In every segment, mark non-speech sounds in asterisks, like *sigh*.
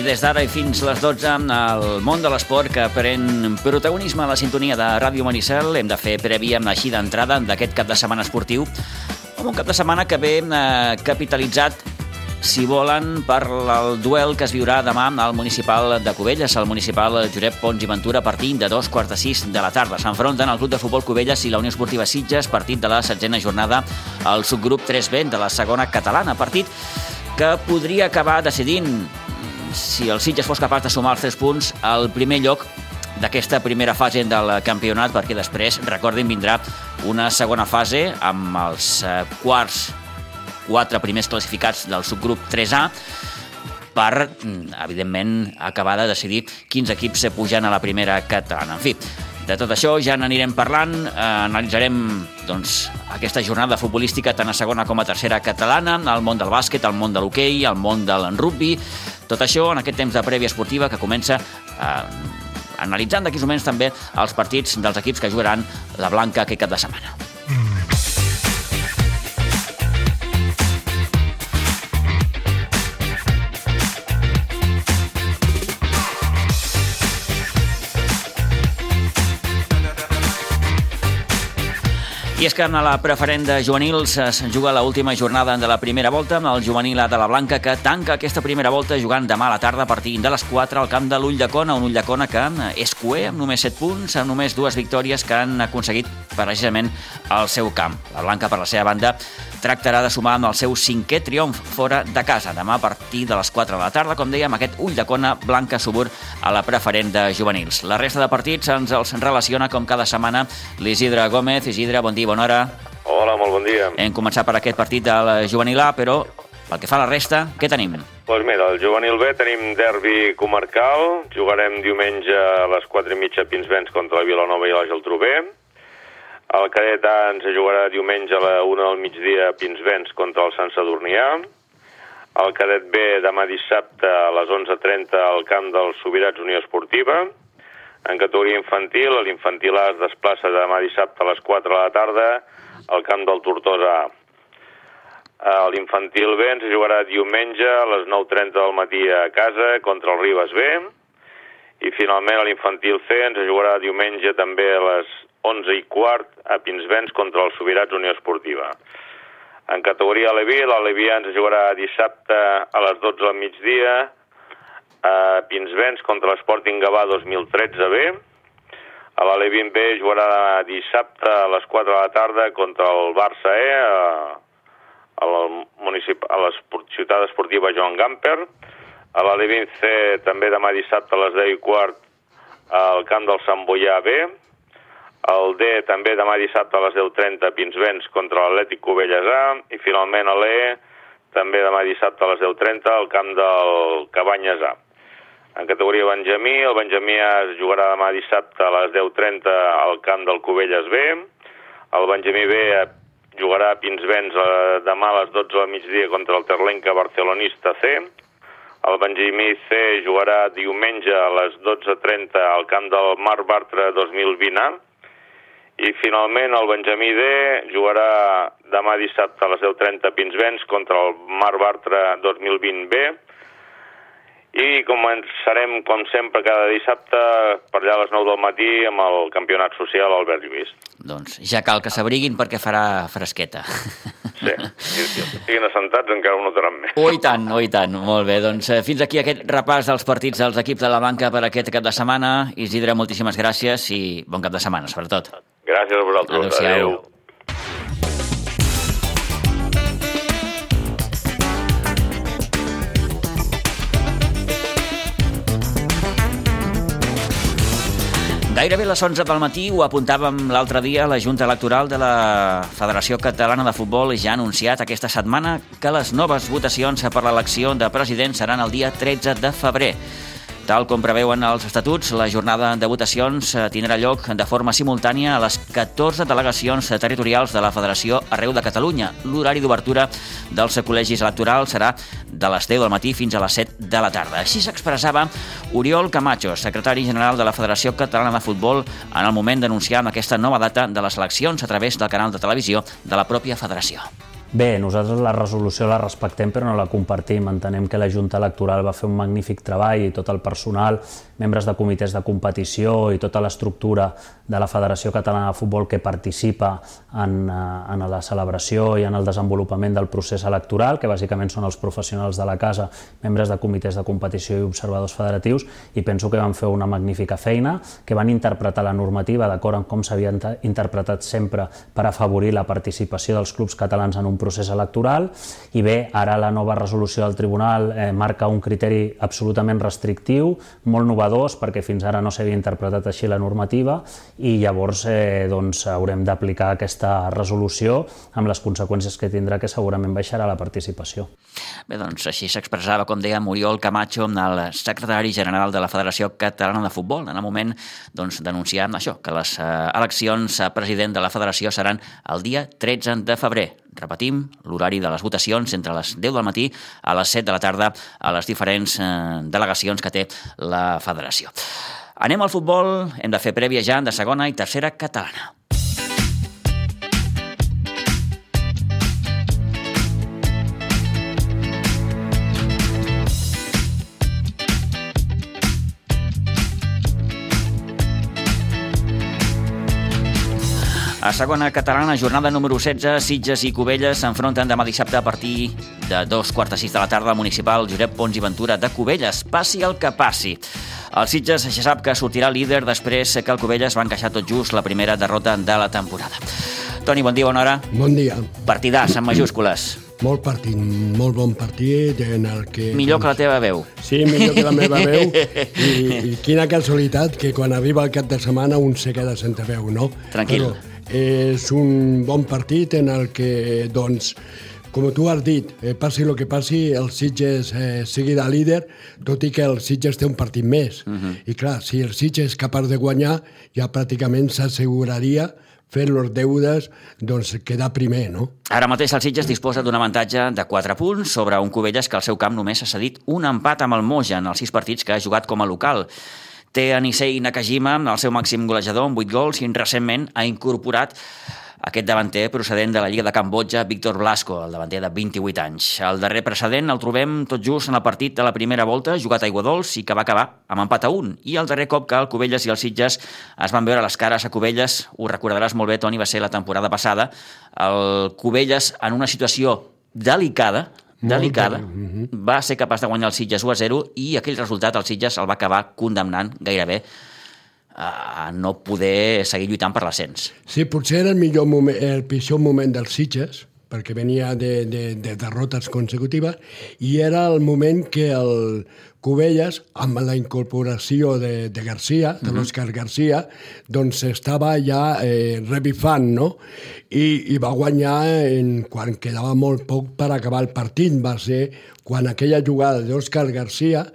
I des d'ara i fins les 12, el món de l'esport que pren protagonisme a la sintonia de Ràdio Maricel. Hem de fer prèvia així d'entrada d'aquest cap de setmana esportiu, amb un cap de setmana que ve eh, capitalitzat si volen, per el duel que es viurà demà al municipal de Cubelles, al municipal Josep Pons i Ventura, partint de dos quarts de sis de la tarda. S'enfronten el Club de Futbol Cubelles i la Unió Esportiva Sitges, partit de la setzena jornada al subgrup 3B de la segona catalana, partit que podria acabar decidint si el Sitges fos capaç de sumar els 3 punts al primer lloc d'aquesta primera fase del campionat, perquè després, recordin, vindrà una segona fase amb els eh, quarts, quatre primers classificats del subgrup 3A, per, mm, evidentment, acabar de decidir quins equips se pugen a la primera catalana. En fi, de tot això ja n'anirem parlant, eh, analitzarem doncs, aquesta jornada futbolística tant a segona com a tercera catalana, el món del bàsquet, el món de l'hoquei, el món del rugby, tot això en aquest temps de prèvia esportiva que comença eh, analitzant d'aquí moments també els partits dels equips que jugaran la Blanca aquest cap de setmana. I és que en la preferent de juvenils es juga l última jornada de la primera volta amb el juvenil de la Blanca que tanca aquesta primera volta jugant demà a la tarda a partir de les 4 al camp de l'Ulldecona, un Ulldecona que és cué amb només 7 punts, amb només dues victòries que han aconseguit precisament al seu camp. La Blanca, per la seva banda, tractarà de sumar amb el seu cinquè triomf fora de casa. Demà a partir de les 4 de la tarda, com dèiem, aquest ull de cona blanca subur a la preferent de juvenils. La resta de partits ens els relaciona com cada setmana l'Isidre Gómez. Isidre, bon dia, bona hora. Hola, molt bon dia. Hem començat per aquest partit del juvenil A, però pel que fa a la resta, què tenim? Doncs pues mira, el juvenil B tenim derbi comarcal, jugarem diumenge a les 4 i mitja Pinsbens contra la Vilanova i la Geltrú B. El cadet A ens jugarà diumenge a la 1 del migdia a Pinsbens contra el Sant Sadurnià. El cadet B demà dissabte a les 11.30 al camp del Sobirats Unió Esportiva. En categoria infantil, l'infantil A es desplaça demà dissabte a les 4 de la tarda al camp del Tortosa A. L'infantil B ens jugarà diumenge a les 9.30 del matí a casa contra el Ribes B. I finalment l'infantil C ens jugarà diumenge també a les 11 i quart a Pinsbens contra el Sobirats Unió Esportiva. En categoria Aleví, l'Aleví ens jugarà dissabte a les 12 del migdia a Pinsbens contra l'Sporting Gavà 2013 B. A l'Aleví B jugarà dissabte a les 4 de la tarda contra el Barça E a, a la, municip... a la ciutat esportiva Joan Gamper. A l'Aleví C també demà dissabte a les 10 i quart al camp del Sant Boià B. El D també demà dissabte a les 10.30 Pinsbens contra l'Atlètic Covelles A i finalment a l'E també demà dissabte a les 10.30 al camp del Cabanyes A. En categoria Benjamí, el Benjamí es jugarà demà dissabte a les 10.30 al camp del Covelles B. El Benjamí B jugarà a Pinsbens eh, demà a les 12 del migdia contra el Terlenca Barcelonista C. El Benjamí C jugarà diumenge a les 12.30 al camp del Mar Bartra 2020 A. I finalment el Benjamí D jugarà demà dissabte a les 10.30 a Pinsbens contra el Mar Bartra 2020 B. I començarem, com sempre, cada dissabte per allà a les 9 del matí amb el campionat social Albert Lluís. Doncs ja cal que s'abriguin perquè farà fresqueta. Sí, si, estiguin assentats encara ho notaran més. Oh, i tant, oh, i tant. Molt bé, doncs eh, fins aquí aquest repàs dels partits dels equips de la banca per aquest cap de setmana. Isidre, moltíssimes gràcies i bon cap de setmana, sobretot. Gràcies a vosaltres. Adéu-siau. Adéu. Gairebé les 11 del matí ho apuntàvem l'altre dia, la Junta Electoral de la Federació Catalana de Futbol ja ha anunciat aquesta setmana que les noves votacions per l'elecció de president seran el dia 13 de febrer. Tal com preveuen els estatuts, la jornada de votacions eh, tindrà lloc de forma simultània a les 14 delegacions territorials de la Federació arreu de Catalunya. L'horari d'obertura dels col·legis electorals serà de les 10 del matí fins a les 7 de la tarda. Així s'expressava Oriol Camacho, secretari general de la Federació Catalana de Futbol, en el moment d'anunciar aquesta nova data de les eleccions a través del canal de televisió de la pròpia federació. Bé, nosaltres la resolució la respectem però no la compartim. Entenem que la Junta Electoral va fer un magnífic treball i tot el personal, membres de comitès de competició i tota l'estructura de la Federació Catalana de Futbol que participa en, eh, en la celebració i en el desenvolupament del procés electoral, que bàsicament són els professionals de la casa, membres de comitès de competició i observadors federatius, i penso que van fer una magnífica feina, que van interpretar la normativa d'acord amb com s'havia interpretat sempre per afavorir la participació dels clubs catalans en un procés electoral i bé, ara la nova resolució del Tribunal eh, marca un criteri absolutament restrictiu, molt novedós perquè fins ara no s'havia interpretat així la normativa i llavors eh, doncs, haurem d'aplicar aquesta resolució amb les conseqüències que tindrà que segurament baixarà la participació. Bé, doncs així s'expressava, com deia Muriol Camacho, el secretari general de la Federació Catalana de Futbol, en el moment doncs, d'anunciar això, que les eh, eleccions a president de la federació seran el dia 13 de febrer. Repetim, l'horari de les votacions entre les 10 del matí a les 7 de la tarda a les diferents eh, delegacions que té la federació. Anem al futbol, hem de fer prèvia ja de segona i tercera catalana. A segona catalana, jornada número 16, Sitges i Cubelles s'enfronten demà dissabte a partir de dos quarts de sis de la tarda al municipal Josep Pons i Ventura de Cubelles, passi el que passi. El Sitges ja sap que sortirà líder després que el Cubelles va encaixar tot just la primera derrota de la temporada. Toni, bon dia, bona hora. Bon dia. Partidàs, en majúscules. Molt partit, molt bon partit en el que... Millor que la teva veu. Sí, millor que la meva veu. *laughs* I, I quina casualitat que quan arriba el cap de setmana un se queda sense veu, no? Tranquil. Però, és un bon partit en el que, doncs, com tu has dit, eh, passi el que passi, el Sitges eh, sigui de líder, tot i que el Sitges té un partit més. Uh -huh. I clar, si el Sitges és capaç de guanyar, ja pràcticament s'asseguraria fer los deudes, doncs quedar primer, no? Ara mateix el Sitges disposa d'un avantatge de 4 punts sobre un Cubelles que al seu camp només ha cedit un empat amb el Moja en els 6 partits que ha jugat com a local. Té Anisei Nakajima, el seu màxim golejador, amb 8 gols, i recentment ha incorporat aquest davanter procedent de la Lliga de Cambodja, Víctor Blasco, el davanter de 28 anys. El darrer precedent el trobem tot just en el partit de la primera volta, jugat a Iguadols i que va acabar amb empat a un. I el darrer cop que el Cubelles i el Sitges es van veure les cares a Cubelles, ho recordaràs molt bé, Toni, va ser la temporada passada, el Cubelles en una situació delicada, delicada, uh -huh. va ser capaç de guanyar el Sitges 1 a 0 i aquell resultat el Sitges el va acabar condemnant gairebé a no poder seguir lluitant per l'ascens. Sí, potser era el, millor moment, el pitjor moment dels Sitges, perquè venia de, de, de derrotes consecutives, i era el moment que el Cubelles, amb la incorporació de, de Garcia, de uh -huh. l'Òscar Garcia, doncs estava ja eh, revifant, no? I, I va guanyar en, quan quedava molt poc per acabar el partit. Va ser quan aquella jugada d'Òscar Garcia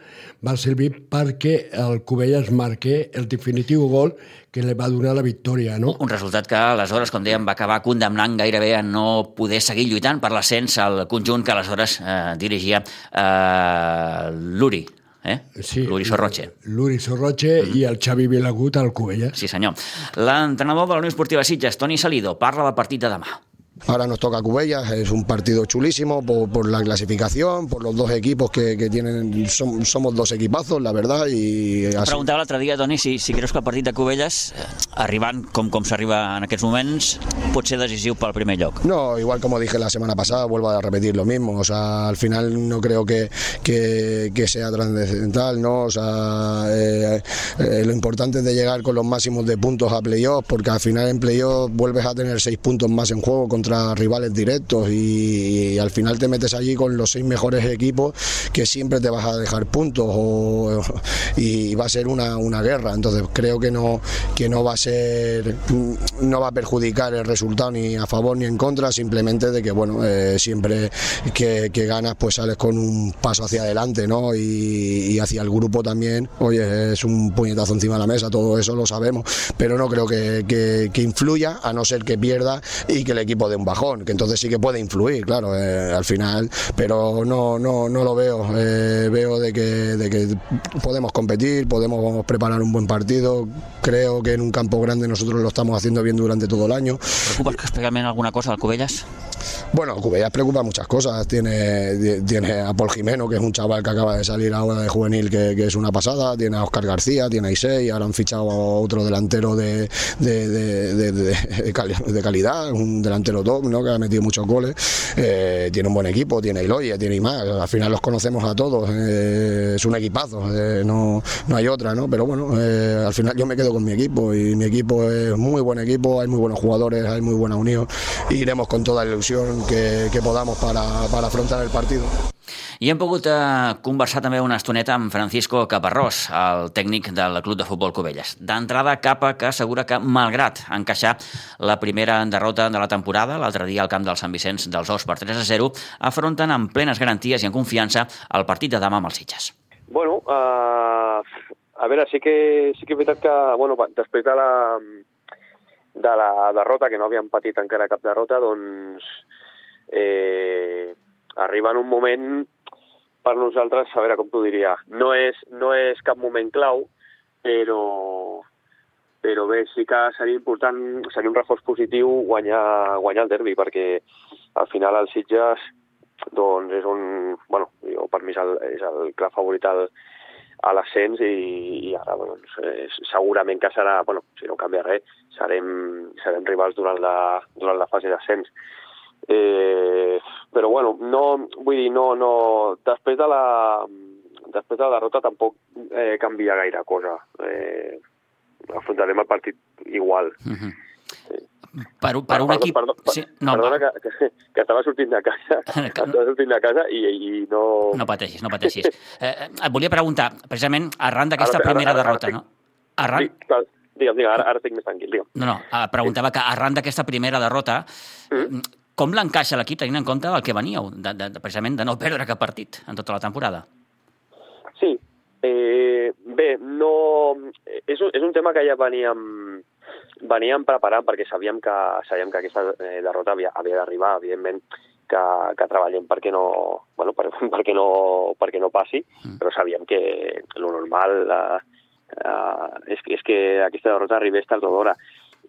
va servir perquè el Cubelles marqué el definitiu gol que li va donar la victòria, no? Un resultat que aleshores, com dèiem, va acabar condemnant gairebé a no poder seguir lluitant per l'ascens al conjunt que aleshores eh, dirigia eh, l'Uri eh? Sí, l'Uri Sorroche. L'Uri Sorroche mm. i el Xavi Vilagut al Cubelles. Sí, senyor. L'entrenador de la Unió Esportiva Sitges, Toni Salido, parla del partit de demà. Ahora nos toca Cubellas, es un partido chulísimo por, por la clasificación, por los dos equipos que, que tienen, som, somos dos equipazos, la verdad. Y así. Preguntava l'altre dia, Toni, si, si creus que el partit de Cubelles, eh, arribant com, com s'arriba en aquests moments, pot ser decisiu pel primer lloc. No, igual como dije la semana pasada, vuelvo a repetir lo mismo. O sea, al final no creo que, que, que sea trascendental, ¿no? O sea, eh, eh, lo importante es de llegar con los máximos de puntos a playoff, porque al final en playoff vuelves a tener seis puntos más en juego contra contra rivales directos y, al final te metes allí con los seis mejores equipos que siempre te vas a dejar puntos *laughs* y va a ser una, una, guerra. Entonces creo que no, que no va a ser, no va a perjudicar el resultado ni a favor ni en contra, simplemente de que bueno, eh, siempre que, ganas pues sales con un paso hacia adelante ¿no? y, y, hacia el grupo también. Oye, es un puñetazo encima de la mesa, todo eso lo sabemos, pero no creo que, que, que influya a no ser que pierda y que el equipo de de un bajón, que entonces sí que puede influir, claro, eh, al final, pero no, no, no lo veo. Eh, veo de que, de que podemos competir, podemos preparar un buen partido. Creo que en un campo grande nosotros lo estamos haciendo bien durante todo el año. ¿Preocupas especialmente alguna cosa al Cubellas? Bueno, Cubellas preocupa muchas cosas. Tiene, tiene a Paul Jimeno, que es un chaval que acaba de salir ahora de juvenil, que, que es una pasada. Tiene a Oscar García, tiene a Isei, ahora han fichado a otro delantero de, de, de, de calidad, un delantero ¿no? que ha metido muchos goles. Eh, tiene un buen equipo, tiene Iloya, tiene más. Al final los conocemos a todos. Eh, es un equipazo, eh, no, no hay otra, ¿no? Pero bueno, al final yo me quedo con mi equipo y mi equipo es muy buen equipo, hay muy buenos jugadores, hay muy buena unión. Y iremos con toda la ilusión que, que podamos para, para afrontar el partido. I hem pogut eh, conversar també una estoneta amb Francisco Caparrós, el tècnic del Club de Futbol Covelles. D'entrada, Capa que assegura que, malgrat encaixar la primera derrota de la temporada, l'altre dia al camp del Sant Vicenç dels Ous per 3 a 0, afronten amb plenes garanties i en confiança el partit de demà amb els Sitges. Bueno, uh, a veure, sí que, sí que és veritat que, bueno, després de la, de la derrota, que no havíem patit encara cap derrota, doncs eh, arriba en un moment per nosaltres, a veure com t'ho diria, no és, no és cap moment clau, però, però bé, sí que seria important, seria un reforç positiu guanyar, guanyar el derbi, perquè al final el Sitges doncs és un, bueno, jo, per mi és el, és el clar favorit al, a l'ascens i, i ara doncs, eh, segurament que serà, bueno, si no canvia res, serem, serem rivals durant la, durant la fase d'ascens. Eh, no, vull dir, no, no, després de la, després de la derrota tampoc eh, canvia gaire cosa. Eh, afrontarem el partit igual. Uh -huh. Per, per un perdó, equip... Perdó, per, sí, no, perdona que, que, que estava sortint de casa, *laughs* que estava sortint de casa i, i no... No pateixis, no pateixis. *laughs* Eh, et volia preguntar, precisament, arran d'aquesta Ara- ara- primera ara- ara derrota, no? Arran... Sí, clar, digue'm, digue'm, ara, ara estic més tranquil, digue'm. No, no, eh, preguntava que arran d'aquesta primera derrota, Mm. Com l'encaixa l'equip tenint en compte el que veníeu, de, de, de, precisament de no perdre cap partit en tota la temporada? Sí, eh, bé, no... És un, és un tema que ja veníem, veníem preparant perquè sabíem que, sabíem que aquesta eh, derrota havia, havia d'arribar, evidentment que, que treballem perquè no, bueno, per, *laughs* perquè no, perquè no passi, Mm. però sabíem que lo normal eh, eh, és, és que aquesta derrota arribés tard o d'hora.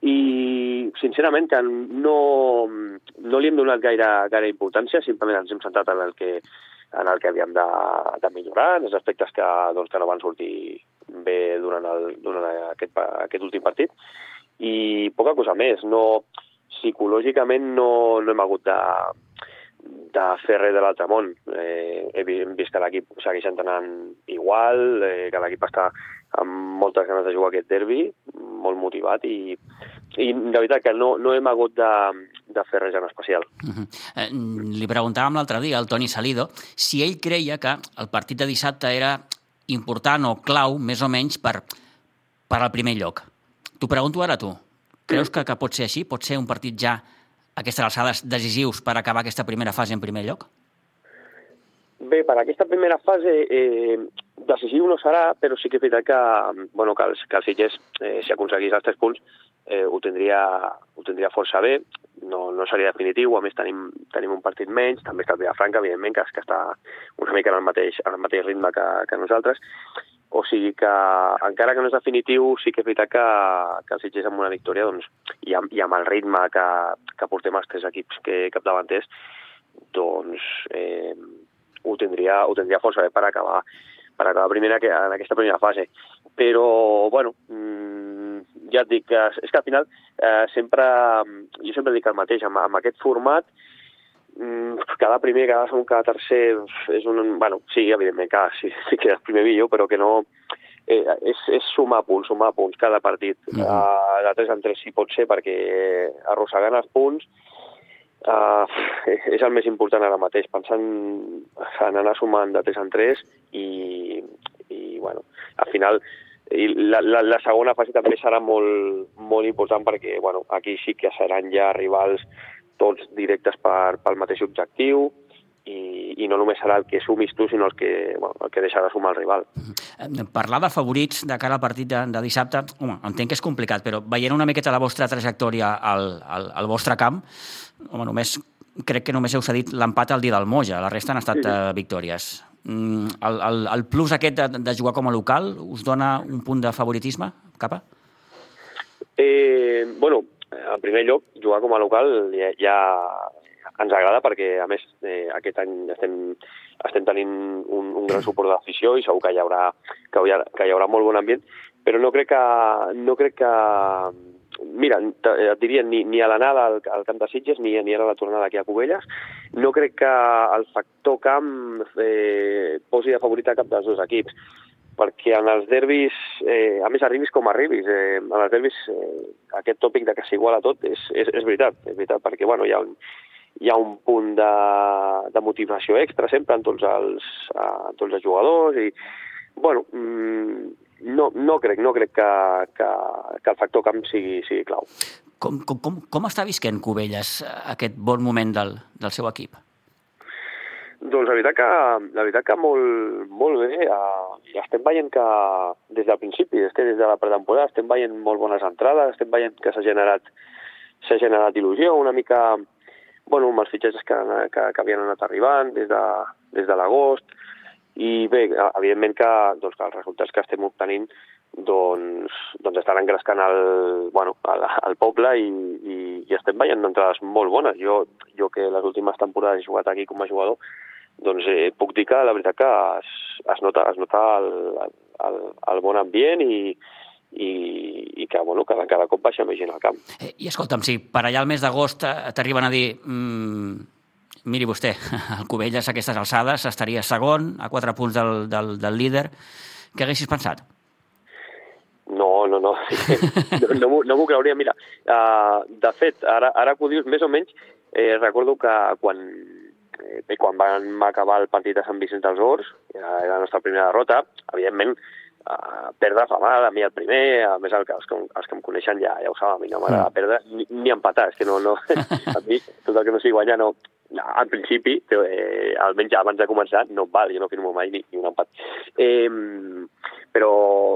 I, sincerament, que no, no li hem donat gaire, gaire importància, simplement ens hem centrat en el que, en el que havíem de, de millorar, en els aspectes que, doncs, que no van sortir bé durant, el, durant aquest, aquest últim partit, i poca cosa més. No, psicològicament no, no hem hagut de, de fer res de l'altre món. Eh, hem vist que l'equip segueix entrenant igual, eh, que l'equip està amb moltes ganes de jugar aquest derbi, molt motivat i, i de veritat que no, no hem hagut de, de fer res en especial. Uh -huh. eh, li preguntàvem l'altre dia al Toni Salido si ell creia que el partit de dissabte era important o clau, més o menys, per, per al primer lloc. T'ho pregunto ara tu. Creus que, que pot ser així? Pot ser un partit ja aquestes alçades decisius per acabar aquesta primera fase en primer lloc? Bé, per aquesta primera fase eh, decisiu no serà, però sí que és veritat que, bueno, que, els, que els Sitges, eh, si aconseguís els tres punts, eh, ho, tindria, ho tindria força bé, no, no seria definitiu, a més tenim, tenim un partit menys, també està el Vilafranca, evidentment, que, que està una mica en el mateix, en el mateix ritme que, que nosaltres, o sigui que, encara que no és definitiu, sí que és veritat que, que els Sitges amb una victòria, doncs, i, amb, i amb el ritme que, que portem els tres equips que capdavanters, doncs eh, ho, tindria, ho tindria força bé per acabar per acabar primera que- en aquesta primera fase. Però, bueno, mm, ja et dic que és que al final eh, sempre, jo sempre dic el mateix, amb, amb aquest format mm, cada primer, cada segon, cada tercer és un... Bueno, sí, evidentment, que sí, *laughs* sí que és primer millor, però que no... Eh, és, és sumar punts, sumar punts cada partit. Mhm. Uh, de 3 en 3 sí pot ser, perquè arrossegant els punts uh, és el més important ara mateix, pensant en anar sumant de 3 en 3 i, i bueno, al final i la, la, la segona fase també serà molt, molt important perquè bueno, aquí sí que seran ja rivals tots directes per, pel mateix objectiu i, i no només serà el que sumis tu, sinó el que, bueno, el que deixa de sumar el rival. Parlar de favorits de cara al partit de, de dissabte, home, entenc que és complicat, però veient una miqueta la vostra trajectòria al, al, al vostre camp, home, només crec que només heu cedit l'empat al dia del Moja, la resta han estat sí. uh, victòries. Mm, el, el, el plus aquest de, de jugar com a local us dona un punt de favoritisme, capa? Eh, bueno, en primer lloc, jugar com a local ja, ja ens agrada perquè, a més, eh, aquest any estem, estem tenint un, un gran suport de i segur que hi, haurà, que, hi haurà, que hi haurà molt bon ambient, però no crec que, no crec que mira, et diria, ni, ni a l'anada al, al Camp de Sitges ni, ni a la tornada aquí a Cubelles. No crec que el factor camp eh, posi de favorit a cap dels dos equips perquè en els derbis, eh, a més arribis com arribis, eh, en els derbis eh, aquest tòpic de que s'iguala tot és, és, és veritat, és veritat, perquè bueno, hi ha un, hi ha un punt de, de motivació extra sempre en tots els, en tots els jugadors i, bueno, mmm, no, no crec, no crec que, que, que el factor camp sigui, sigui clau. Com, com, com, com està visquent Cubelles aquest bon moment del, del seu equip? Doncs la veritat que, la veritat que molt, molt bé. I estem veient que des del principi, és que des de la pretemporada, estem veient molt bones entrades, estem veient que s'ha generat generat il·lusió, una mica bueno, amb els fitxatges que, que, que havien anat arribant des de, des de l'agost, i bé, evidentment que, doncs, que els resultats que estem obtenint doncs, doncs estan engrescant el, bueno, el, el poble i, i, i estem veient entrades molt bones. Jo, jo que les últimes temporades he jugat aquí com a jugador, doncs eh, puc dir que la veritat que es, es nota, es nota el, el, el bon ambient i, i, i que, bueno, que cada cop baixa més gent al camp. Eh, I escolta'm, si per allà al mes d'agost eh, t'arriben a dir mmm, miri vostè, *laughs* el Cubelles a aquestes alçades estaria segon, a quatre punts del, del, del líder, què haguessis pensat? No, no, no, no, *laughs* no, no m'ho creuria. Mira, uh, de fet, ara, ara que ho dius, més o menys, eh, recordo que quan, eh, quan vam acabar el partit de Sant Vicenç dels Horts, era la nostra primera derrota, evidentment, perdre fa mal, a mi el primer, a més el, els, que, els que em coneixen ja, ja ho saben, a mi no m'agrada mm. perdre ni, ni empatar, és que no, no, *laughs* a mi tot el que no sigui guanyar no, en principi, eh, almenys ja abans de començar, no val, jo no firmo mai ni, ni un empat. Eh, però,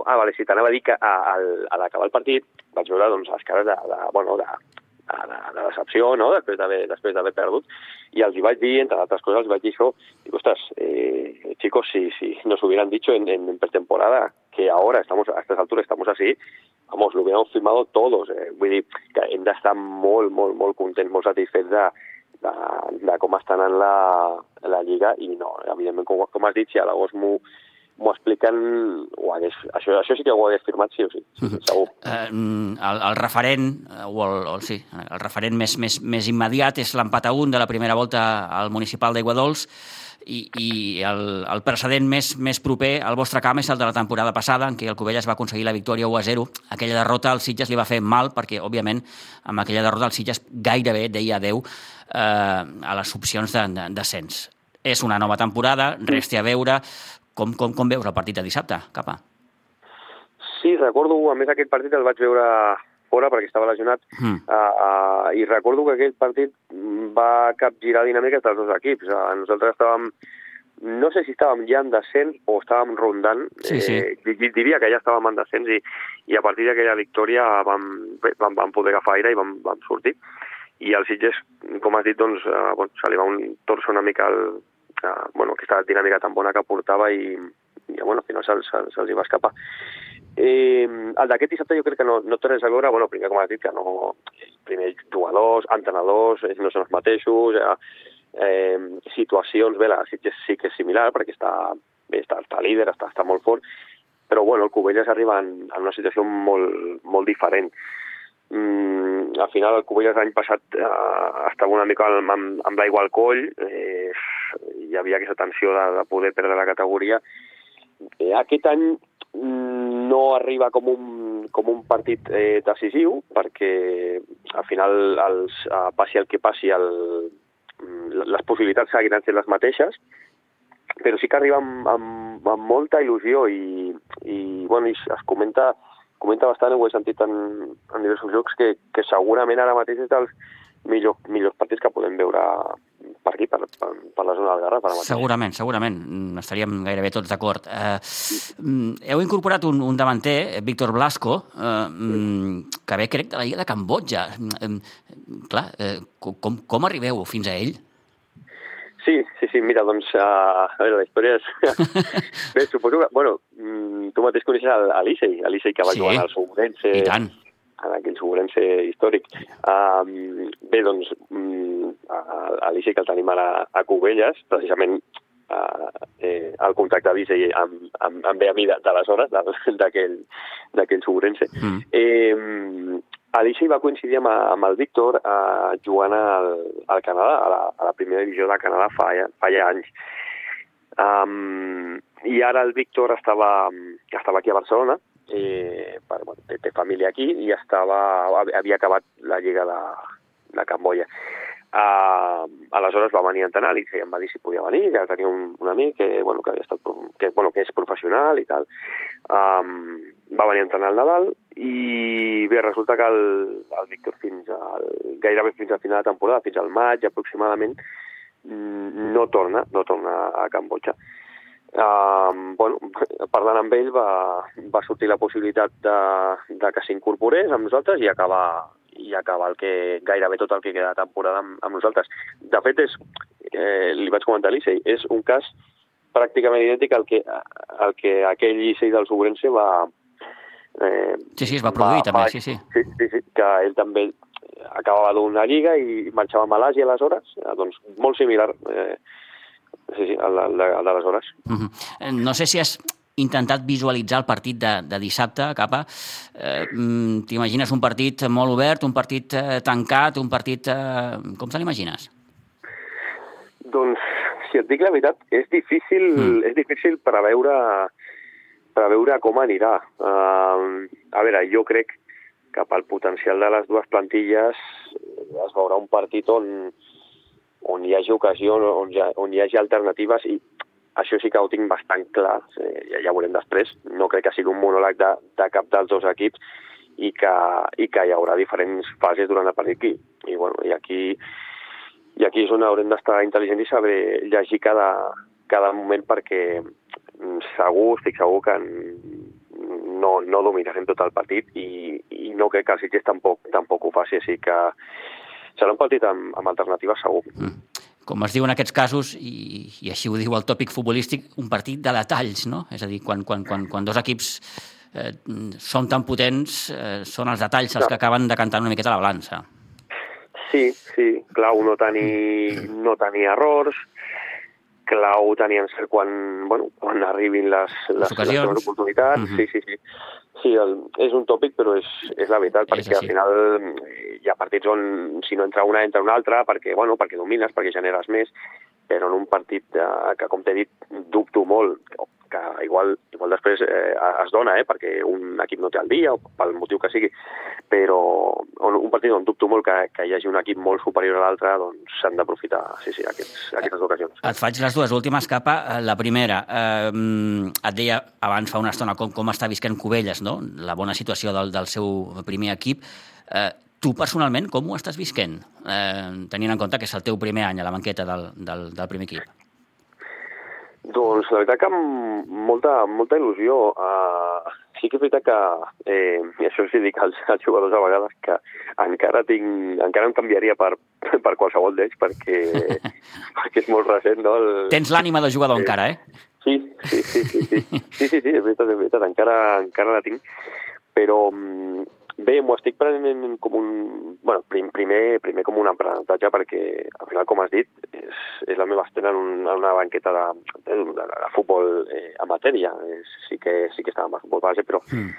ah, vale, si t'anava a dir que a, a, a l'acabar el partit vaig veure doncs, les cares de, de, bueno, de, de, de decepció, no?, després d'haver després d'haver perdut, i els hi vaig dir, entre altres coses, els vaig dir això, dic, ostres, eh, chicos, si, si nos hubieran dicho en, en pretemporada que ahora estamos, a estas alturas estamos así, vamos, lo hubiéramos firmado todos, eh? vull dir que hem d'estar molt, molt, molt contents, molt satisfets de, de, de com estan en la, la Lliga, i no, evidentment, com, com has dit, si a l'agost m'ho m'ho expliquen, ho hagués, això, això sí que ho hagués firmat sí o sí, sí *laughs* segur. Eh, el, el referent, eh, o el, o, sí, el referent més, més, més immediat és l'empat a un de la primera volta al municipal d'Aiguadols, i, i el, el precedent més, més proper al vostre camp és el de la temporada passada, en què el Covelles va aconseguir la victòria 1 a 0. Aquella derrota al Sitges li va fer mal, perquè, òbviament, amb aquella derrota el Sitges gairebé deia adeu eh, a les opcions de, de, descens. És una nova temporada, resti a veure, com, com, com veus el partit de dissabte, Capa? Sí, recordo, a més aquest partit el vaig veure fora perquè estava lesionat mm. uh, uh, i recordo que aquell partit va capgirar dinàmiques dels dos equips. Uh, nosaltres estàvem no sé si estàvem ja en descens o estàvem rondant, sí, sí. Eh, diria que ja estàvem en descens i, i a partir d'aquella victòria vam, vam, vam poder agafar aire i vam, vam sortir. I el Sitges, com has dit, doncs, uh, bueno, se li va un torso una mica al, que, bueno, aquesta dinàmica tan bona que portava i, i bueno, al final se'ls se, se, se va escapar. Eh, el d'aquest dissabte jo crec que no, no té res a veure, bueno, primer com has dit, que no, primer jugadors, entrenadors, no són els mateixos, eh, eh, situacions, bé, la sí, sí que és similar perquè està, bé, està, està líder, està, està molt fort, però bueno, el Cubelles arriba en, en una situació molt, molt diferent mm, al final el Cubelles l'any passat eh, estava una mica amb, amb, amb l'aigua al coll, eh, hi havia aquesta tensió de, de poder perdre la categoria. Eh, aquest any mm, no arriba com un, com un partit eh, decisiu, perquè al final, els, eh, passi el que passi, el, mm, les possibilitats seguiran sent les mateixes, però sí que arriba amb, amb, amb molta il·lusió i, i, bueno, i es comenta comenta bastant, ho he sentit en, en diversos llocs, que, que segurament ara mateix és dels millors, millors partits que podem veure per aquí, per, per, per la zona del Garraf. Ara mateix. Segurament, segurament. Mm, Estaríem gairebé tots d'acord. Eh, mm, heu incorporat un, un davanter, Víctor Blasco, eh, mm, que ve, crec, de la Lliga de Cambodja. Eh, clar, eh, com, com arribeu fins a ell? Sí, sí, sí, mira, doncs, uh, a veure, la història és... *laughs* Bé, suposo que, bueno, tu mateix coneixes l'Isei, l'Isei que va Sí, jugar al Segurense, I tant. En aquell Segurense històric. Um, bé, doncs, mm, a- a l'Isei que el tenim ara a Cubelles, precisament uh, eh, el contacte d'Isei amb, amb, amb ve a mi de- d'aleshores, d'aquell d'aquell Segurense. Mm. Eh, Alicia va coincidir amb, amb el Víctor eh, jugant al, al Canadà, a la, a la primera divisió de Canadà fa, fa ja anys. Um, I ara el Víctor estava, estava aquí a Barcelona, eh, per, bueno, té, té família aquí, i estava, havia acabat la Lliga de, de Camboya. Uh, aleshores va venir a entrenar i em va dir si podia venir, que tenia un, un amic que, bueno, que, havia estat, que, bueno, que és professional i tal. Um, va venir a entrenar al Nadal i bé, resulta que el, el Víctor fins al, gairebé fins al final de temporada, fins al maig aproximadament, mm, no torna, no torna a Cambodja. Um, bueno, parlant amb ell va, va sortir la possibilitat de, de que s'incorporés amb nosaltres i acabar, i acabar el que, gairebé tot el que queda de temporada amb, amb nosaltres. De fet, és, eh, li vaig comentar a l'Issei, és un cas pràcticament idèntic al que, al que aquell Licei del Sobrense va... Eh, Sí, sí, es va produir també, sí, sí. sí, sí, sí, que ell també acabava d'una lliga i marxava a Malàsia aleshores, eh, doncs molt similar eh, sí, sí, al, al d'aleshores. Mhm. Eh, No sé si has intentat visualitzar el partit de, de dissabte, capa. Eh, mm, T'imagines un partit molt obert, un partit eh, tancat, un partit... Eh, com te l'imagines? Doncs, si et dic la veritat, és difícil, Mm. mm. és difícil preveure, preveure com anirà. Uh, a veure, jo crec que pel potencial de les dues plantilles es veurà un partit on, on hi hagi ocasió, on hi, ha, on hi hagi alternatives i això sí que ho tinc bastant clar, eh, ja, ja veurem després. No crec que sigui un monòleg de, de cap dels dos equips i que, i que hi haurà diferents fases durant el partit aquí. I, bueno, i aquí i aquí és on haurem d'estar intel·ligents i saber llegir cada, cada moment perquè mm, segur, estic segur que no, no dominarem tot el partit i, i no crec que el Sitges tampoc, tampoc ho faci, així que serà un partit amb, amb alternatives segur. Com es diu en aquests casos, i, i així ho diu el tòpic futbolístic, un partit de detalls, no? És a dir, quan, quan, quan, quan dos equips eh, són tan potents, eh, són els detalls els Clar. que acaben decantant una miqueta la balança. Sí, sí, clau no tenir, no tenir errors, clau tenir encert quan, bueno, quan arribin les, les, les seves oportunitats. Mhm. Sí, sí, sí. Sí, el, és un tòpic, però és, és la veritat, És perquè així. al final eh, hi ha partits on si no entra una, entra una altra, perquè, bueno, perquè domines, perquè generes més, però en un partit eh, que, com t'he dit, dubto molt, que igual, igual després eh, es dona, eh, perquè un equip no té el dia, o pel motiu que sigui, però on, un partit on dubto molt que, que hi hagi un equip molt superior a l'altre, doncs s'han d'aprofitar, sí, sí, aquests, aquestes ocasions. Et faig les dues últimes, capa. Eh, La primera, eh, et deia abans fa una estona com, com està visquent Cubelles, no? la bona situació del, del seu primer equip. Eh, tu personalment, com ho estàs visquent, eh, tenint en compte que és el teu primer any a la banqueta del, del, del primer equip? Doncs la veritat que amb molta, molta il·lusió. Uh, sí que és veritat que, eh, i això sí dic als, als jugadors a vegades, que encara tinc, encara em canviaria per, per qualsevol d'ells perquè, *laughs* perquè és molt recent, no? El, Tens l'ànima de jugador Sí. encara, eh? Sí, sí, sí, sí, sí, sí, sí, sí és veritat, és veritat, encara, encara la tinc, però mm, bé, m'ho estic prenent com un, bueno, prim, primer, primer com un aprenentatge perquè al final, com has dit, és, és la meva estena en, un, en una banqueta de, de, de, de futbol eh, amateur, ja. És, sí, que, sí que estava el futbol base, però... Mm.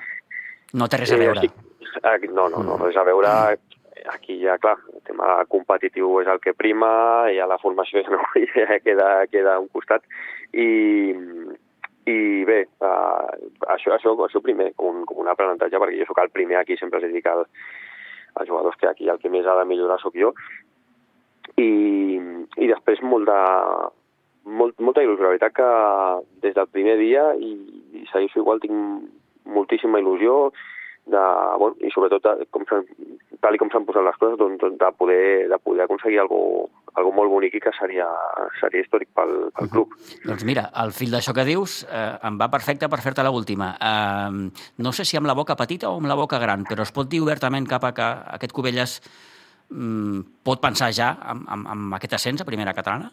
No té res a veure. Eh, estic- no, no, no, res a veure. Aquí ja, clar, el tema competitiu és el que prima, ja la formació ja, no, ja *laughs* queda, queda a un costat. I, i bé, uh, això, això, això primer, com un, com un aprenentatge, perquè jo sóc el primer aquí, sempre els dic al, als jugadors que aquí el que més ha de millorar sóc jo. I, i després molt de, molt, molta il·lusió. La veritat que des del primer dia, i, i segueixo igual, tinc moltíssima il·lusió, de, bueno, i sobretot de, com s'han- tal com s'han posat les coses, doncs, doncs, de, poder, de poder aconseguir algo, algo molt bonic i que seria, seria històric pel, pel club. Uh -huh. Doncs mira, al fil d'això que dius eh, em va perfecte per fer-te l'última. Eh, no sé si amb la boca petita o amb la boca gran, però es pot dir obertament cap a que aquest Cubelles mm, pot pensar ja en, en, en aquest ascens a primera catalana?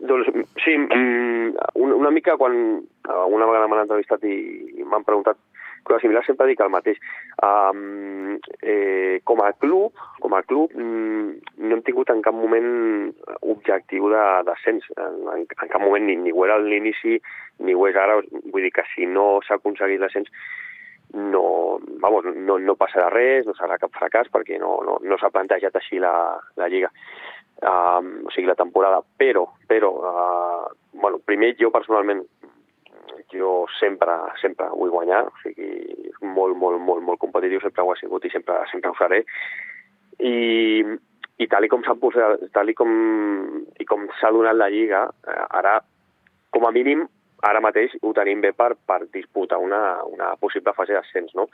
Doncs sí, mm, una mica quan alguna vegada m'han entrevistat i, i m'han preguntat coses similars sempre dic el mateix. Um, eh, com a club, com a club mm, no hem tingut en cap moment objectiu d'ascens. En, en, en cap moment ni, ni ho era a l'inici ni ho és ara. Vull dir que si no s'ha aconseguit l'ascens no, vamos, no, no passarà res, no serà cap fracàs perquè no, no, no s'ha plantejat així la, la Lliga, um, o sigui, la temporada. Però, però uh, bueno, primer jo personalment jo sempre, sempre vull guanyar, o sigui, molt, molt, molt, molt competitiu, sempre ho ha sigut i sempre, sempre ho faré. I, i tal i com s'ha posat, tal i com, i com s'ha donat la Lliga, eh, ara, com a mínim, ara mateix ho tenim bé per, per disputar una, una possible fase d'ascens, no?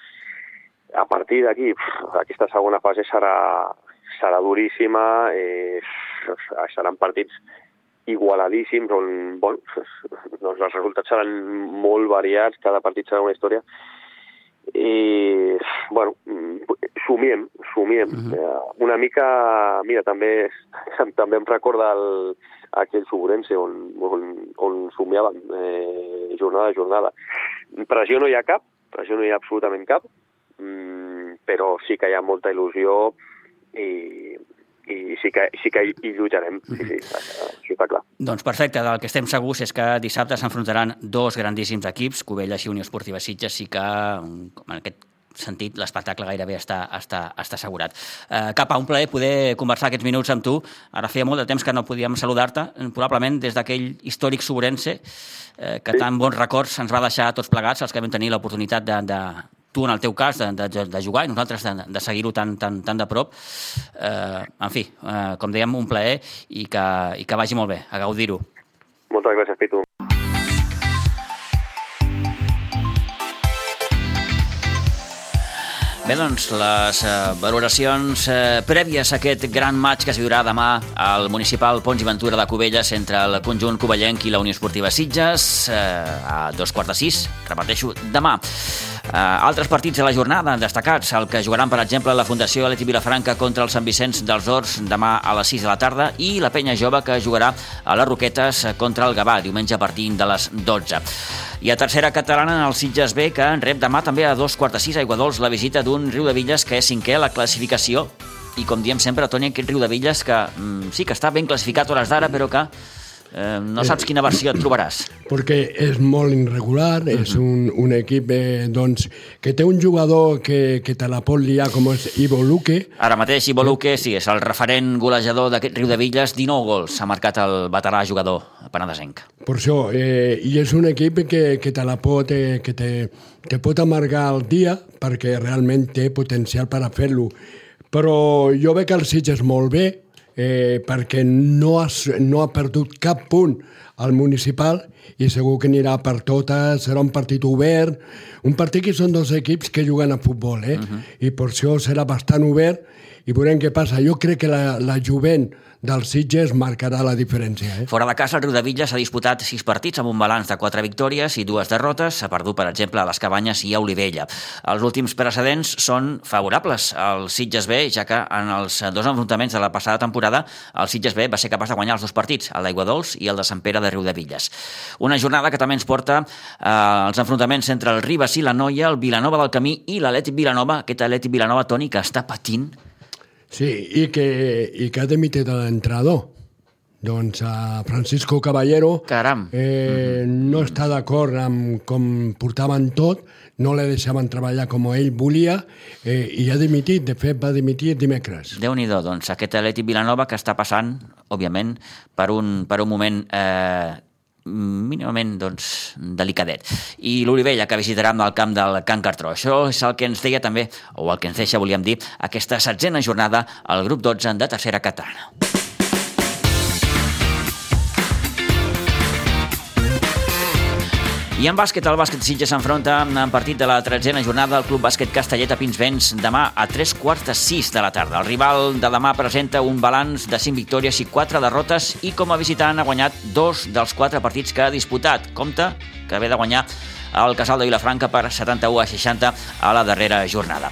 A partir d'aquí, aquesta segona fase serà, serà duríssima, eh, seran partits igualadíssims, on bon, *laughs* doncs els resultats seran molt variats, cada partit serà una història, i, bueno, somiem, somiem. Uh -huh. Una mica, mira, també, *laughs* també em recorda el, aquell Suburense on, on, on somiàvem eh, jornada a jornada. Pressió no hi ha cap, pressió no hi ha absolutament cap, mm, però sí que hi ha molta il·lusió i, i sí que, sí que hi lluitarem, sí, sí, això està clar. Doncs perfecte, del que estem segurs és que dissabte s'enfrontaran dos grandíssims equips, Covelles i Unió Esportiva Sitges, sí que en aquest sentit l'espectacle gairebé està, està, està assegurat. Eh, cap a un plaer poder conversar aquests minuts amb tu. Ara feia molt de temps que no podíem saludar-te, probablement des d'aquell històric sobrense eh, que sí. tan bons records ens va deixar tots plegats, els que vam tenir l'oportunitat de, de, tu en el teu cas de, de, de jugar i nosaltres de, de seguir-ho tan, tan, tan de prop. Eh, en fi, eh, com dèiem, un plaer i que, i que vagi molt bé, a gaudir-ho. Moltes gràcies, Pitu. Bé, doncs, les eh, valoracions eh, prèvies a aquest gran maig que es viurà demà al municipal Pons i Ventura de Cubelles entre el conjunt covellenc i la Unió Esportiva Sitges eh, a dos quarts de sis, repeteixo, demà. Uh, altres partits de la jornada destacats, el que jugaran, per exemple, la Fundació Aleti Vilafranca contra el Sant Vicenç dels Horts demà a les 6 de la tarda i la Penya Jove que jugarà a les Roquetes contra el Gavà diumenge a partir de les 12. I a tercera catalana, el Sitges B, que en rep demà també a dos quarts de sis a Iguadols la visita d'un Riu de Villes que és cinquè a la classificació i com diem sempre, Toni, aquest Riu de Villes que mm, sí que està ben classificat a hores d'ara, però que eh, no saps quina versió et trobaràs. Perquè és molt irregular, és un, un equip eh, doncs, que té un jugador que, que te la pot liar com és Ivo Luque. Ara mateix Ivo Luque, sí, és el referent golejador d'aquest Riu de Villes, 19 gols ha marcat el veterà jugador penedesenc. Per això, eh, i és un equip que, que te la pot, eh, que te, te pot amargar el dia perquè realment té potencial per a fer-lo. Però jo veig el Sitges molt bé, eh, perquè no, has, no ha perdut cap punt al municipal i segur que anirà per totes, serà un partit obert, un partit que són dos equips que juguen a futbol, eh? Uh -huh. i per això serà bastant obert i veurem què passa. Jo crec que la, la jovent del Sitges marcarà la diferència. Eh? Fora de casa, el Riu de Villas ha disputat sis partits amb un balanç de quatre victòries i dues derrotes. Ha perdut, per exemple, a les Cabanyes i a Olivella. Els últims precedents són favorables al Sitges B, ja que en els dos enfrontaments de la passada temporada el Sitges B va ser capaç de guanyar els dos partits, el d'Aigua Dols i el de Sant Pere de Riu de Villas. Una jornada que també ens porta eh, els enfrontaments entre el Ribas i la Noia, el Vilanova del Camí i l'Atlètic Vilanova, aquest Atlètic Vilanova, Toni, que està patint Sí, i que, i que ha demitit l'entrenador. Doncs a Francisco Caballero Caram. Eh, no està d'acord amb com portaven tot, no le deixaven treballar com ell volia eh, i ha dimitit, de fet va dimitir dimecres. déu nhi doncs aquest Atleti Vilanova que està passant, òbviament, per un, per un moment eh, mínimament doncs, delicadet. I l'Olivella, que visitarà amb el camp del Can Cartró. Això és el que ens deia també, o el que ens deixa, volíem dir, aquesta setzena jornada al grup 12 de tercera catalana. I en bàsquet, el bàsquet Sitges s'enfronta en partit de la tretzena jornada del Club Bàsquet Castellet a Pinsbens demà a tres quarts de sis de la tarda. El rival de demà presenta un balanç de cinc victòries i quatre derrotes i com a visitant ha guanyat dos dels quatre partits que ha disputat. Compte que ve de guanyar el Casal de Vilafranca per 71 a 60 a la darrera jornada.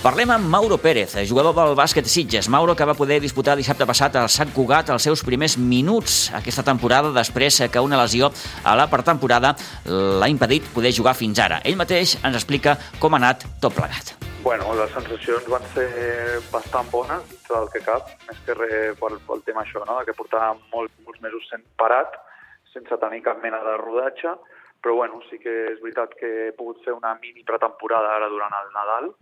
Parlem amb Mauro Pérez, jugador del bàsquet Sitges. Mauro que va poder disputar dissabte passat al Sant Cugat els seus primers minuts aquesta temporada després que una lesió a la pretemporada l'ha impedit poder jugar fins ara. Ell mateix ens explica com ha anat tot plegat. Bueno, les sensacions van ser bastant bones del que cap, més que res pel, pel tema això, no? que portava molts, molts mesos sent parat, sense tenir cap mena de rodatge, però bueno, sí que és veritat que he pogut fer una mini pretemporada ara durant el Nadal,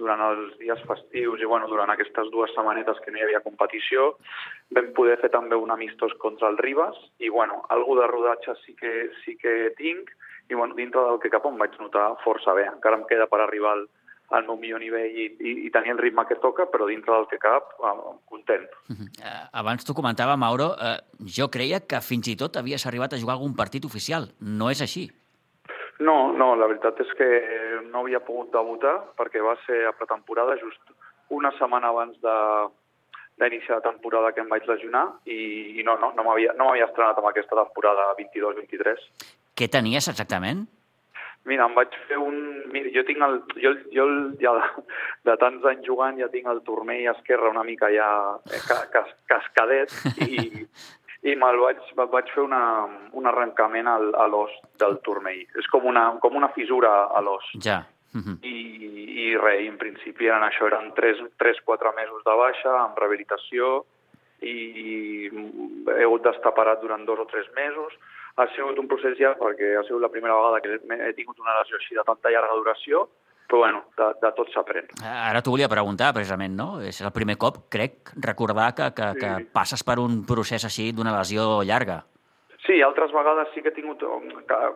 durant els dies festius i bueno, durant aquestes dues setmanetes que no hi havia competició vam poder fer també un amistós contra el Ribas i bueno, algú de rodatge sí que, sí que tinc i bueno, dintre del que cap on vaig notar força bé. Encara em queda per arribar al, al meu millor nivell i, i, i tenir el ritme que toca, però dintre del que cap, content. Uh -huh. uh, abans t'ho comentava, Mauro, uh, jo creia que fins i tot havies arribat a jugar algun partit oficial. No és així? No, no, la veritat és que no havia pogut debutar perquè va ser a pretemporada just una setmana abans de d'iniciar la temporada que em vaig lesionar i, i no, no, no m'havia no estrenat amb aquesta temporada 22-23. Què tenies exactament? Mira, em vaig fer un... Mira, jo tinc el... Jo, jo ja de, de tants anys jugant ja tinc el turmell esquerre una mica ja cas, cascadet i, *laughs* i me'l vaig, vaig fer una, un arrencament al, a l'os del turmell. És com una, com una fissura a l'os. Ja. Uh -huh. I, I res, en principi eren això, eren 3-4 mesos de baixa, amb rehabilitació, i he hagut d'estar parat durant dos o tres mesos. Ha sigut un procés ja, perquè ha sigut la primera vegada que he tingut una lesió així de tanta llarga duració, però bueno, de, de tot s'aprèn. Ara t'ho volia preguntar, precisament, no? És el primer cop, crec, recordar que, que, sí. que passes per un procés així d'una lesió llarga. Sí, altres vegades sí que he tingut,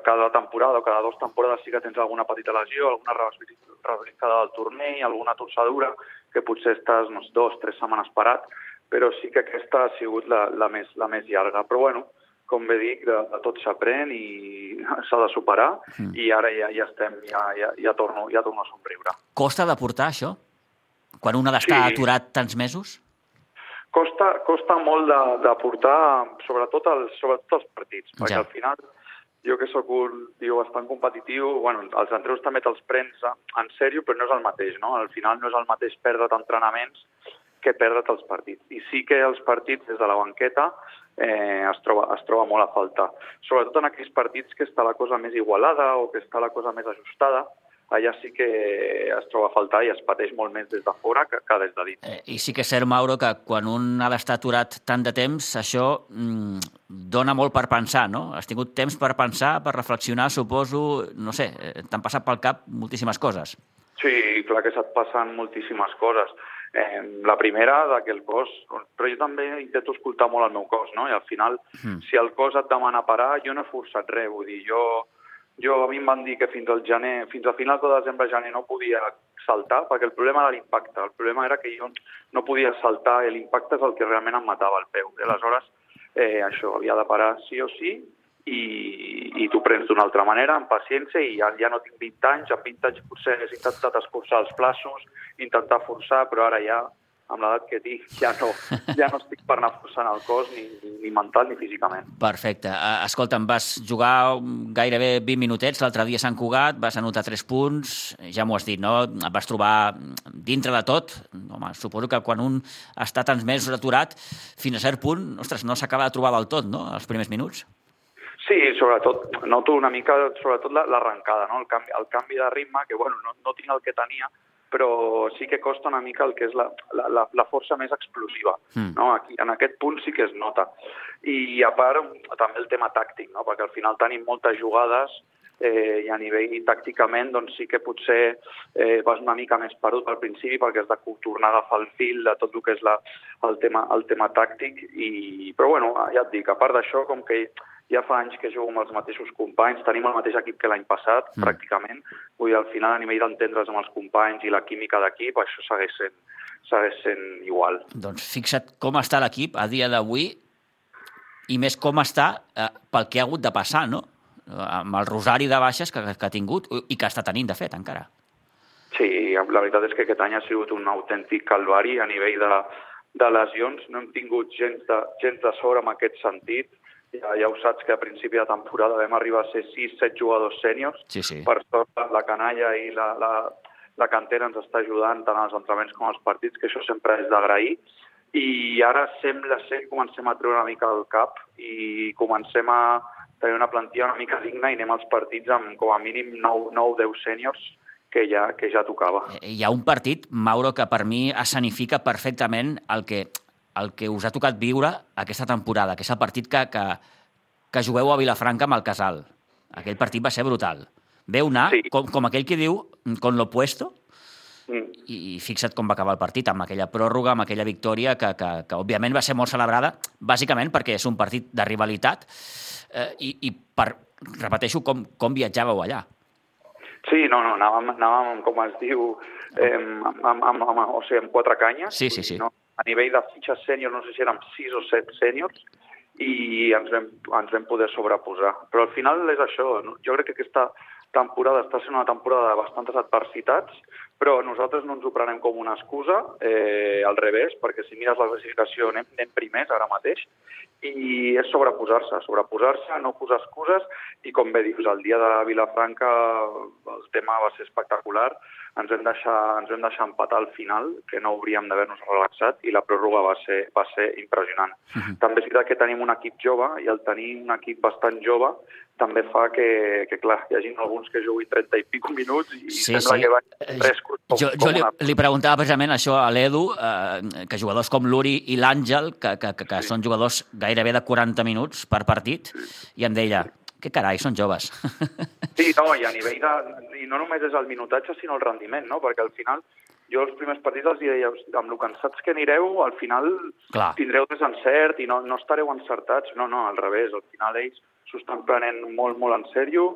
cada temporada o cada dues temporades sí que tens alguna petita lesió, alguna rehabilitada del tornei, alguna torçadura, que potser estàs unes dues, tres setmanes parat, però sí que aquesta ha sigut la, la, més, la més llarga. Però bueno, com bé dic, de, de tot s'aprèn i *laughs* s'ha de superar mm. i ara ja, ja estem, ja, ja, ja, torno, ja torno a somriure. Costa de portar això? Quan un ha d'estar sí. aturat tants mesos? Costa, costa molt de, de portar, sobretot els, sobretot els partits, perquè ja. al final jo que sóc un tio bastant competitiu, bueno, els entreus també te'ls prens en sèrio, però no és el mateix, no? Al final no és el mateix perdre't entrenaments que perdre't els partits. I sí que els partits des de la banqueta eh, es, troba, es troba molt a faltar. Sobretot en aquells partits que està la cosa més igualada o que està la cosa més ajustada, allà sí que es troba a faltar i es pateix molt més des de fora que, que des de dins. Eh, I sí que és cert, Mauro, que quan un ha d'estar aturat tant de temps, això mm, dona molt per pensar, no? Has tingut temps per pensar, per reflexionar, suposo, no sé, eh, t'han passat pel cap moltíssimes coses. Sí, clar que se't passen moltíssimes coses. Eh, la primera, de que el cos... Però jo també intento escoltar molt el meu cos, no? I al final, mm. si el cos et demana parar, jo no he forçat res. Vull dir, jo, jo a mi em van dir que fins al gener, fins a finals de desembre, gener, no podia saltar, perquè el problema era l'impacte. El problema era que jo no podia saltar i l'impacte és el que realment em matava el peu. I aleshores, eh, això, havia de parar sí o sí i, i t'ho prens d'una altra manera, amb paciència, i ja, ja no tinc 20 anys, amb 20 anys potser hagués intentat escurçar els plaços, intentar forçar, però ara ja, amb l'edat que tinc, ja no, ja no estic per anar forçant el cos, ni, ni mental ni físicament. Perfecte. Escolta'm, vas jugar gairebé 20 minutets l'altre dia a Sant Cugat, vas anotar 3 punts, ja m'ho has dit, no? Et vas trobar dintre de tot. Home, suposo que quan un està tants mesos aturat, fins a cert punt, ostres, no s'acaba de trobar del tot, no?, els primers minuts. Sí, sobretot, noto una mica, sobretot l'arrencada, no? el, canvi, el canvi de ritme, que bueno, no, no tinc el que tenia, però sí que costa una mica el que és la, la, la força més explosiva. Mm. No? Aquí, en aquest punt sí que es nota. I a part, també el tema tàctic, no? perquè al final tenim moltes jugades eh, i a nivell tàcticament doncs sí que potser eh, vas una mica més perdut al principi perquè has de tornar a agafar el fil de tot el que és la, el, tema, el tema tàctic. I, però bueno, ja et dic, a part d'això, com que ja fa anys que jugo amb els mateixos companys, tenim el mateix equip que l'any passat, mm. pràcticament. Vull dir, al final, a nivell d'entendre's amb els companys i la química d'equip, això segueix sent, segueix sent igual. Doncs fixa't com està l'equip a dia d'avui i més com està eh, pel que ha hagut de passar, no? amb el rosari de baixes que, que ha tingut i que està tenint, de fet, encara. Sí, la veritat és que aquest any ha sigut un autèntic calvari a nivell de, de lesions. No hem tingut gens de, gens de sort en aquest sentit. Ja, ja ho saps que a principi de temporada vam arribar a ser 6-7 jugadors sèniors. Sí, sí. Per sort, la canalla i la, la, la cantera ens està ajudant tant als entrenaments com als partits, que això sempre és d'agrair. I ara sembla ser que comencem a treure una mica el cap i comencem a tenir una plantilla una mica digna i anem als partits amb com a mínim 9-10 sèniors que ja, que ja tocava. Eh, hi ha un partit, Mauro, que per mi escenifica perfectament el que, el que us ha tocat viure aquesta temporada, que és el partit que, que, que jugueu a Vilafranca amb el Casal. Aquell partit va ser brutal. Veu anar, sí. com, com aquell que diu, con lo puesto, mm. i, i fixa't com va acabar el partit, amb aquella pròrroga, amb aquella victòria, que, que, que òbviament va ser molt celebrada, bàsicament perquè és un partit de rivalitat, eh, i, i per, repeteixo, com, com viatjàveu allà. Sí, no, no, anàvem, anàvem com es diu, eh, amb, amb, amb, amb, o sigui, amb quatre canyes. Sí, sí, sí. No? A nivell de fitxes sèniors, no sé si érem sis o set sèniors, i ens vam, ens vam poder sobreposar. Però al final és això, no? jo crec que aquesta temporada està sent una temporada de bastantes adversitats, però nosaltres no ens ho prenem com una excusa, eh, al revés, perquè si mires la classificació anem, anem primers ara mateix, i és sobreposar-se, sobreposar-se, no posar excuses, i com bé dius, el dia de Vilafranca el tema va ser espectacular, ens vam deixar, ens vam deixar empatar al final, que no hauríem d'haver-nos relaxat, i la pròrroga va ser, va ser impressionant. Uh -huh. També és veritat que tenim un equip jove, i el tenir un equip bastant jove també fa que, que clar, hi hagi alguns que juguin 30 i pico minuts i sí, sembla sí. que van frescos. Com, jo jo com li, una... li preguntava precisament això a l'Edu, eh, que jugadors com l'Uri i l'Àngel, que, que, que, que sí. són jugadors gairebé de 40 minuts per partit, sí. i em deia, que carai, són joves. Sí, no, i a nivell de... I no només és el minutatge, sinó el rendiment, no? Perquè al final jo els primers partits els deia, amb el cansats que anireu, al final Clar. tindreu desencert i no, no estareu encertats. No, no, al revés. Al final ells s'ho estan prenent molt, molt en sèrio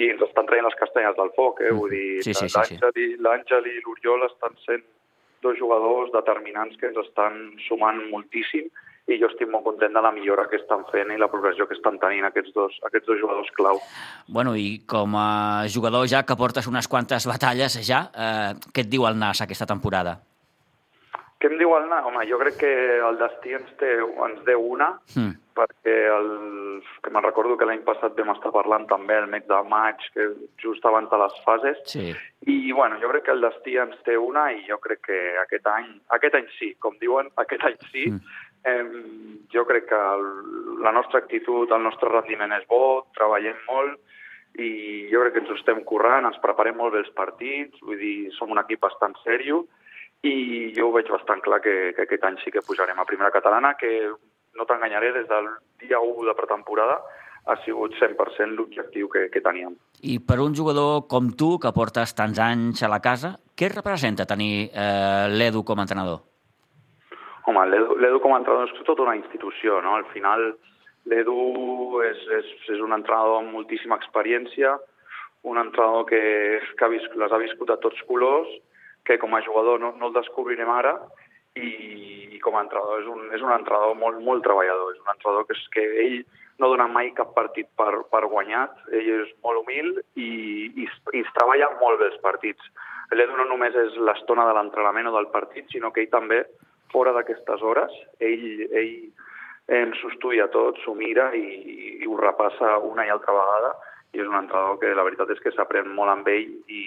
i ens estan traient les castanyes del foc, eh? Vull dir, sí, sí, sí, sí. l'Àngel i l'Oriol estan sent dos jugadors determinants que ens estan sumant moltíssim i jo estic molt content de la millora que estan fent i la progressió que estan tenint aquests dos, aquests dos jugadors clau. Bueno, i com a jugador ja que portes unes quantes batalles ja, eh, què et diu el NAS aquesta temporada? Què em diu el NAS? Home, jo crec que el destí ens, té, ens deu una, mm. perquè el, que me'n recordo que l'any passat vam estar parlant també el mes de maig, que just abans de les fases, sí. i bueno, jo crec que el destí ens té una i jo crec que aquest any, aquest any sí, com diuen, aquest any sí, mm Jo crec que el, la nostra actitud, el nostre rendiment és bo, treballem molt i jo crec que ens ho estem currant, ens preparem molt bé els partits, vull dir, som un equip bastant sèrio i jo ho veig bastant clar que, que aquest any sí que pujarem a primera catalana, que no t'enganyaré, des del dia 1 de pretemporada ha sigut 100% l'objectiu que, que teníem. I per un jugador com tu, que portes tants anys a la casa, què representa tenir eh, l'Edu com a entrenador? Home, l'Edu com a entrenador és tota una institució, no? Al final, l'Edu és, és, és un entrenador amb moltíssima experiència, un entrenador que, que ha viscut, les ha viscut a tots colors, que com a jugador no, no el descobrirem ara, i, i com a entrenador és un, és un entrenador molt, molt treballador, és un entrenador que, és, que ell no dona mai cap partit per, per guanyat, ell és molt humil i, i, i es treballa molt bé els partits. L'Edu no només és l'estona de l'entrenament o del partit, sinó que ell també fora d'aquestes hores, ell, ell s'ho estudia tot, s'ho mira i, i ho repassa una i altra vegada i és un entrenador que la veritat és que s'aprèn molt amb ell i,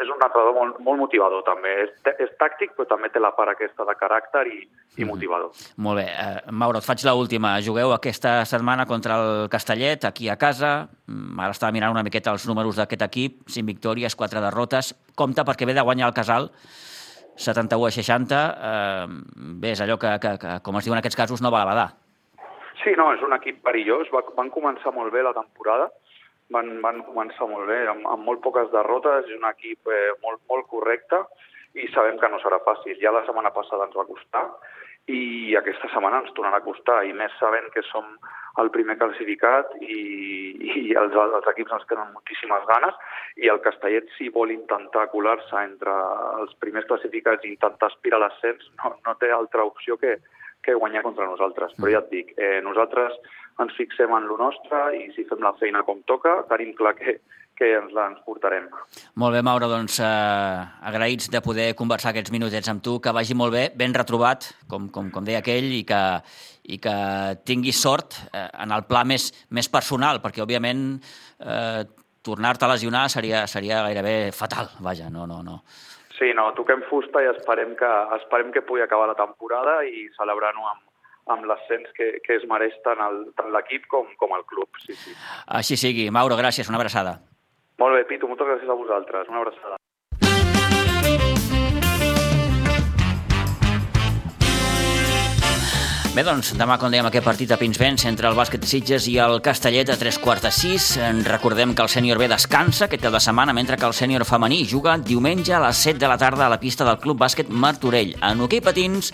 és un entrenador molt, molt motivador també. És, és tàctic, però també té la part aquesta de caràcter i, i motivador. Mm. Molt bé. Uh, Mauro, et faig l'última. Jugueu aquesta setmana contra el Castellet, aquí a casa. Mm, ara estava mirant una miqueta els números d'aquest equip. 5 victòries, 4 derrotes. Compte perquè ve de guanyar el Casal 71 a 60, eh, bé, és allò que, que, que, com es diu en aquests casos, no va a badar. Sí, no, és un equip perillós. Va, van començar molt bé la temporada, van, van començar molt bé, amb, amb molt poques derrotes, és un equip eh, molt, molt correcte i sabem que no serà fàcil. Ja la setmana passada ens va costar i aquesta setmana ens tornarà a costar, i més sabent que som el primer classificat i, i els, els equips ens tenen moltíssimes ganes i el Castellet si vol intentar colar-se entre els primers classificats i intentar aspirar a l'ascens no, no té altra opció que, que guanyar contra nosaltres. Però ja et dic, eh, nosaltres ens fixem en lo nostre i si fem la feina com toca, tenim clar que, que ens la ens portarem. Molt bé, Mauro, doncs eh, agraïts de poder conversar aquests minutets amb tu, que vagi molt bé, ben retrobat, com, com, com deia aquell, i que, i que tinguis sort eh, en el pla més, més personal, perquè, òbviament, eh, tornar-te a lesionar seria, seria gairebé fatal, vaja, no, no, no. Sí, no, toquem fusta i esperem que, esperem que pugui acabar la temporada i celebrar-ho amb, amb l'ascens que, que es mereix tant l'equip com, com el club. Sí, sí. Així sigui. Mauro, gràcies, una abraçada. Molt bé, Pitu, moltes gràcies a vosaltres. Una abraçada. Bé, doncs, demà, com dèiem, aquest partit a Pinsbens entre el bàsquet Sitges i el Castellet a tres quarts de sis. Recordem que el sènior B descansa aquest cap de setmana, mentre que el sènior femení juga diumenge a les 7 de la tarda a la pista del Club Bàsquet Martorell. En hoquei patins,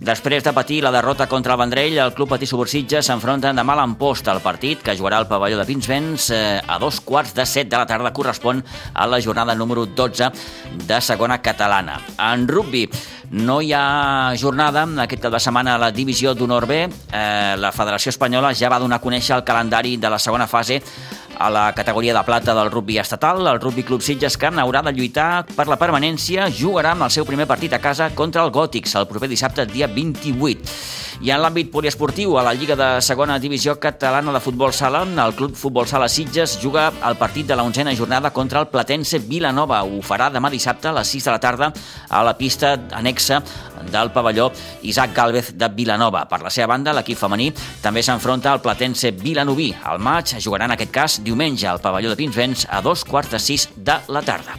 Després de patir la derrota contra el Vendrell, el Club Patí Subursitja s'enfronta demà a l'Amposta. El partit, que jugarà al pavelló de Pinsbens eh, a dos quarts de set de la tarda, correspon a la jornada número 12 de segona catalana. En rugby, no hi ha jornada aquest cap de setmana a la divisió d'honor B. Eh, la Federació Espanyola ja va donar a conèixer el calendari de la segona fase a la categoria de plata del rugby estatal, el Rugby Club Sitges Camp haurà de lluitar per la permanència, jugarà amb el seu primer partit a casa contra el Gòtics el proper dissabte, dia 28. I en l'àmbit poliesportiu, a la Lliga de Segona Divisió Catalana de Futbol Sala, el Club Futbol Sala Sitges juga el partit de la onzena jornada contra el Platense Vilanova. Ho farà demà dissabte a les 6 de la tarda a la pista anexa del pavelló Isaac Galvez de Vilanova. Per la seva banda, l'equip femení també s'enfronta al Platense Vilanoví. El maig jugarà en aquest cas diumenge al pavelló de Pinsbens a dos quarts de sis de la tarda.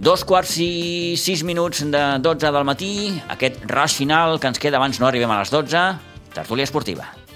Dos quarts i sis minuts de 12 del matí, aquest rush final que ens queda abans no arribem a les 12, tertúlia esportiva.